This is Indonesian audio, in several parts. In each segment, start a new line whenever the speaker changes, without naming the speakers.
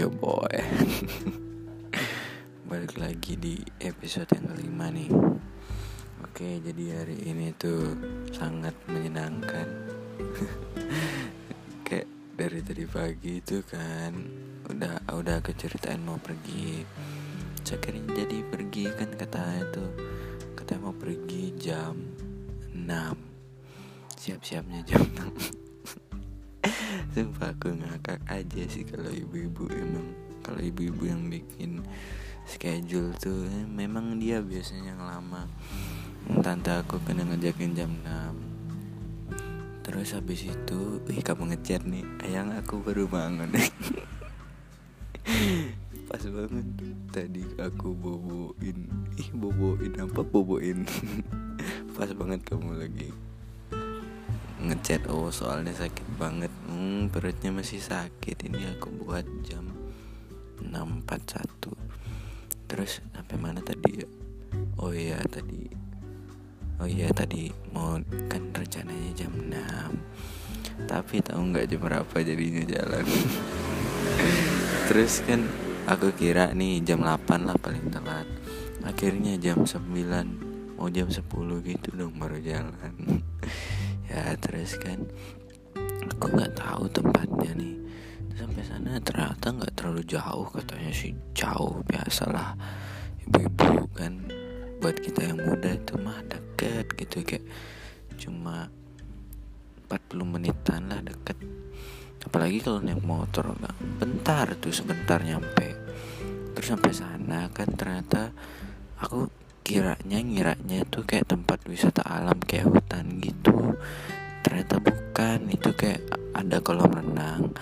Your boy. Balik lagi di episode yang kelima nih. Oke jadi hari ini tuh sangat menyenangkan. Kayak dari tadi pagi itu kan Udah udah aku ceritain mau pergi. Akhirnya jadi pergi kan katanya tuh. Katanya mau pergi jam 6 Siap-siapnya jam 6 Sumpah aku ngakak aja sih kalau ibu-ibu emang Kalau ibu-ibu yang bikin schedule tuh Memang dia biasanya yang lama. Tante aku kena ngejakin jam 6 Terus habis itu Ih kamu ngechat nih Ayang aku baru bangun. Pas banget Tadi aku boboin Ih boboin apa boboin? Pas banget kamu lagi ngechat oh soalnya sakit banget. Hmm, perutnya masih sakit. Ini aku buat jam 6.41 terus sampai mana tadi ya? Oh iya tadi. Oh iya tadi mau kan rencananya jam 6 tapi tahu nggak jam berapa jadinya jalan? Terus kan aku kira nih jam 8 lah paling telat. Akhirnya jam 9 mau jam 10 gitu dong baru jalan terus kan aku nggak tahu tempatnya nih. Sampai sana ternyata nggak terlalu jauh katanya sih jauh biasalah ibu-ibu kan. Buat kita yang muda itu mah deket gitu kayak cuma 40 menitan lah deket. Apalagi kalau naik motor kan bentar tuh sebentar nyampe. Terus sampai sana kan ternyata aku kiranya ngiranya itu kayak tempat wisata alam kayak hutan gitu. Ternyata bukan itu kayak ada kolam renang.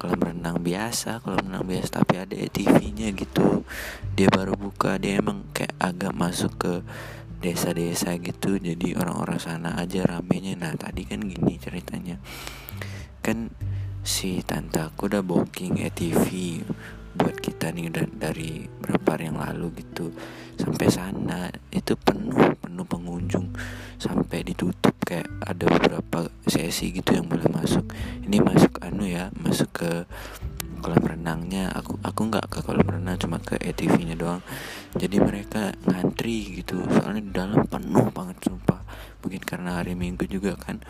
Kolam renang biasa kolam renang biasa tapi ada TV-nya gitu. Dia baru buka dia emang kayak agak masuk ke desa-desa gitu. Jadi orang-orang sana aja ramenya. Nah tadi kan gini ceritanya. Kan si tante aku udah booking ETV buat kita nih udah dari berapa hari yang lalu gitu sampai sana itu penuh penuh pengunjung sampai ditutup kayak ada beberapa sesi gitu yang boleh masuk. Ini masuk anu ya masuk ke kolam renangnya. Aku aku nggak ke kolam renang cuma ke ETV-nya doang. Jadi mereka ngantri gitu soalnya di dalam penuh banget sumpah. Mungkin karena hari minggu juga kan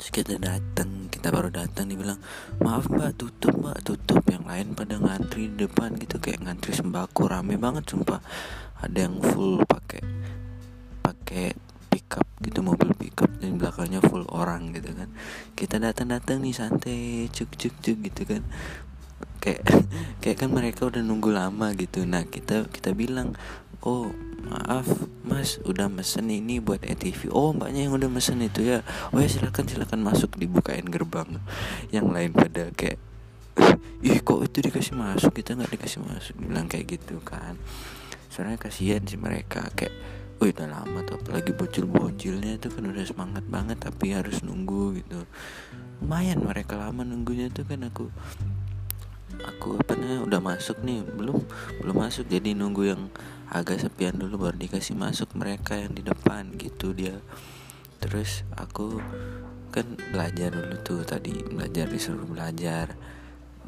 terus kita datang kita baru datang dibilang maaf mbak tutup mbak tutup. Yang lain pada ngantri di depan gitu kayak ngantri sembako rame banget sumpah. Ada yang full pakai pakai pickup gitu mobil pickup dan belakangnya full orang gitu kan. Kita datang datang nih santai cuk cuk cuk gitu kan. Kayak kayak kan mereka udah nunggu lama gitu. Nah kita kita bilang oh maaf mas udah mesen ini buat ETV oh mbaknya yang udah mesen itu ya. Oh ya silakan silakan masuk dibukain gerbang yang lain pada kayak ih kok itu dikasih masuk? Kita nggak dikasih masuk. Bilang kayak gitu kan. Soalnya kasihan sih mereka kayak oh udah lama tuh apalagi bocil-bocilnya itu kan udah semangat banget tapi harus nunggu gitu. Lumayan mereka lama nunggunya tuh kan aku aku apa nih udah masuk nih belum belum masuk. Jadi nunggu yang agak sepian dulu baru dikasih masuk mereka yang di depan gitu dia. Terus aku kan belajar dulu tuh tadi belajar disuruh belajar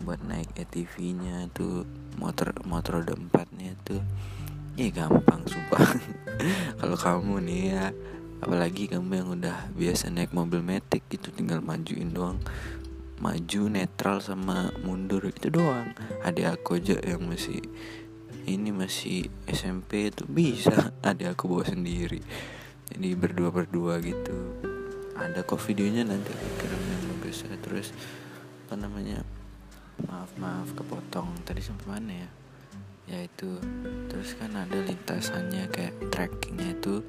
buat naik ATV nya tuh motor motor roda empatnya tuh. Ya gampang sumpah. Kalau kamu nih ya apalagi kamu yang udah biasa naik mobil metik gitu tinggal majuin doang maju netral sama mundur itu doang. Ada aku aja yang masih ini masih SMP itu bisa. Ada aku bawa sendiri. Jadi berdua berdua gitu. Ada kok videonya nanti kirim yang bagus terus apa namanya maaf maaf kepotong. Tadi sampai mana ya? Ya itu. Terus kan ada lintasannya kayak trackingnya itu.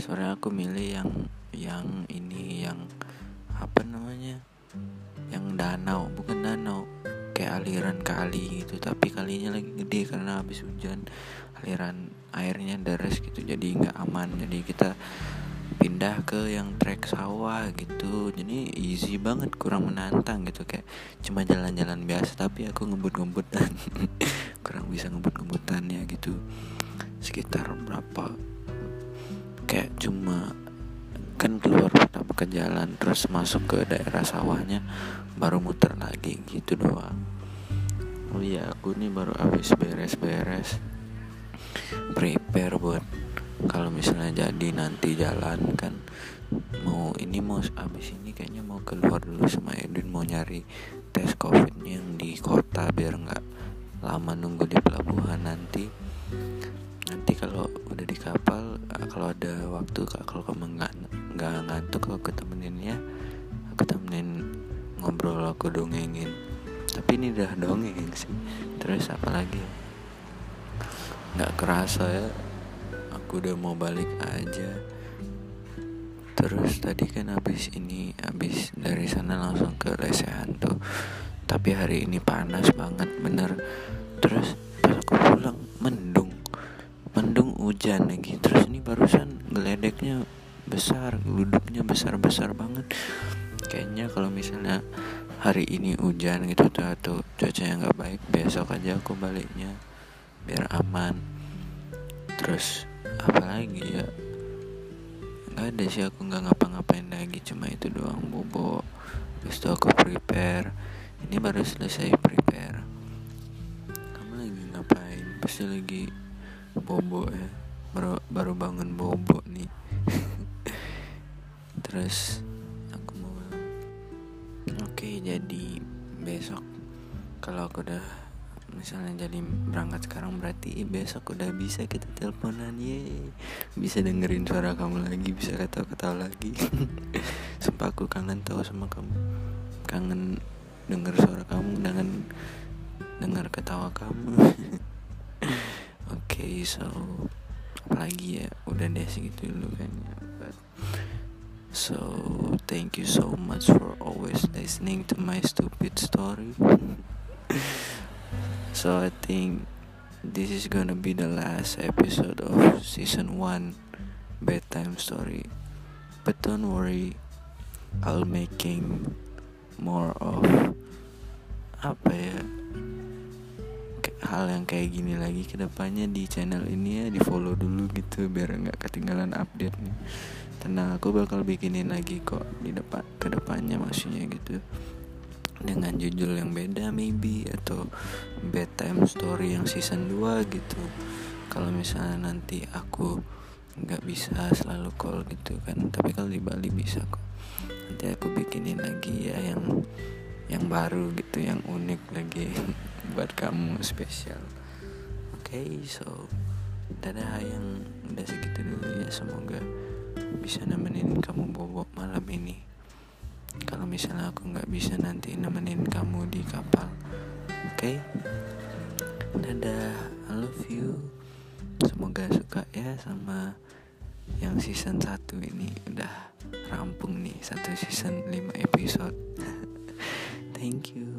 Sore aku milih yang yang ini yang apa namanya yang danau bukan danau. Kayak aliran kali gitu tapi kalinya lagi gede karena habis hujan. Aliran airnya deras gitu jadi nggak aman. Jadi kita pindah ke yang trek sawah gitu. Jadi easy banget kurang menantang gitu. Kayak cuma jalan-jalan biasa tapi aku ngebut-ngebutan. Kurang bisa ngebut-ngebutannya gitu. Sekitar berapa? Kayak cuma kan keluar pertama ke jalan terus masuk ke daerah sawahnya baru muter lagi gitu doang. Oh iya aku nih baru habis beres-beres prepare buat kalau misalnya jadi nanti jalan kan. Mau ini mau abis ini kayaknya mau keluar dulu sama Edwin mau nyari tes covidnya yang di kota biar nggak lama nunggu di pelabuhan nanti. Nanti kalau udah di kapal kalau ada waktu kalau kamu nggak ngantuk aku temenin ya. Aku temenin ngobrol aku dongengin. Tapi ini udah dongeng sih. Terus apa lagi? Nggak kerasa ya aku udah mau balik aja. Terus tadi kan habis ini habis dari sana langsung ke lesehan tuh tapi hari ini panas banget bener. Terus pas aku pulang mendung. Mendung hujan lagi. Terus ini barusan geledeknya besar duduknya besar besar banget. Kayaknya kalau misalnya hari ini hujan gitu tuh atau cuaca yang nggak baik besok aja aku baliknya biar aman. Terus apalagi ya? Nggak ada sih aku nggak ngapa-ngapain lagi cuma itu doang bobo terus tuh aku prepare. Ini baru selesai prepare. Kamu lagi ngapain? Pasti lagi bobo ya. Baru baru bangun bobo nih terus aku mau oke jadi besok kalau aku udah misalnya jadi berangkat sekarang berarti besok udah bisa kita teleponan ye bisa dengerin suara kamu lagi bisa ketawa-ketawa lagi. Sumpah aku kangen tahu sama kamu. Kangen denger suara kamu dengan dengar ketawa kamu. Okay so apalagi ya udah deh segitu dulu kan ya but so thank you so much for always listening to my stupid story. So I think this is gonna be the last episode of season 1 bedtime story. But don't worry I'll making more of apa ya hal yang kayak gini lagi ke depannya di channel ini ya di follow dulu gitu biar nggak ketinggalan update nih. Tenang aku bakal bikinin lagi kok di depan ke depannya maksudnya gitu. Dengan judul yang beda maybe atau bedtime story yang season 2 gitu. Kalau misalnya nanti aku nggak bisa selalu call gitu kan tapi kalau di Bali bisa kok. Nanti aku bikinin lagi ya yang yang baru gitu yang unik lagi buat kamu spesial. Oke okay, so dadah yang udah segitu dulu ya. Semoga bisa nemenin kamu bobok malam ini. Kalau misalnya aku nggak bisa nanti nemenin kamu di kapal. Oke? Okay? dadah I love you. Semoga suka ya sama yang season 1 ini. Udah rampung nih satu season 5 episode. Thank you.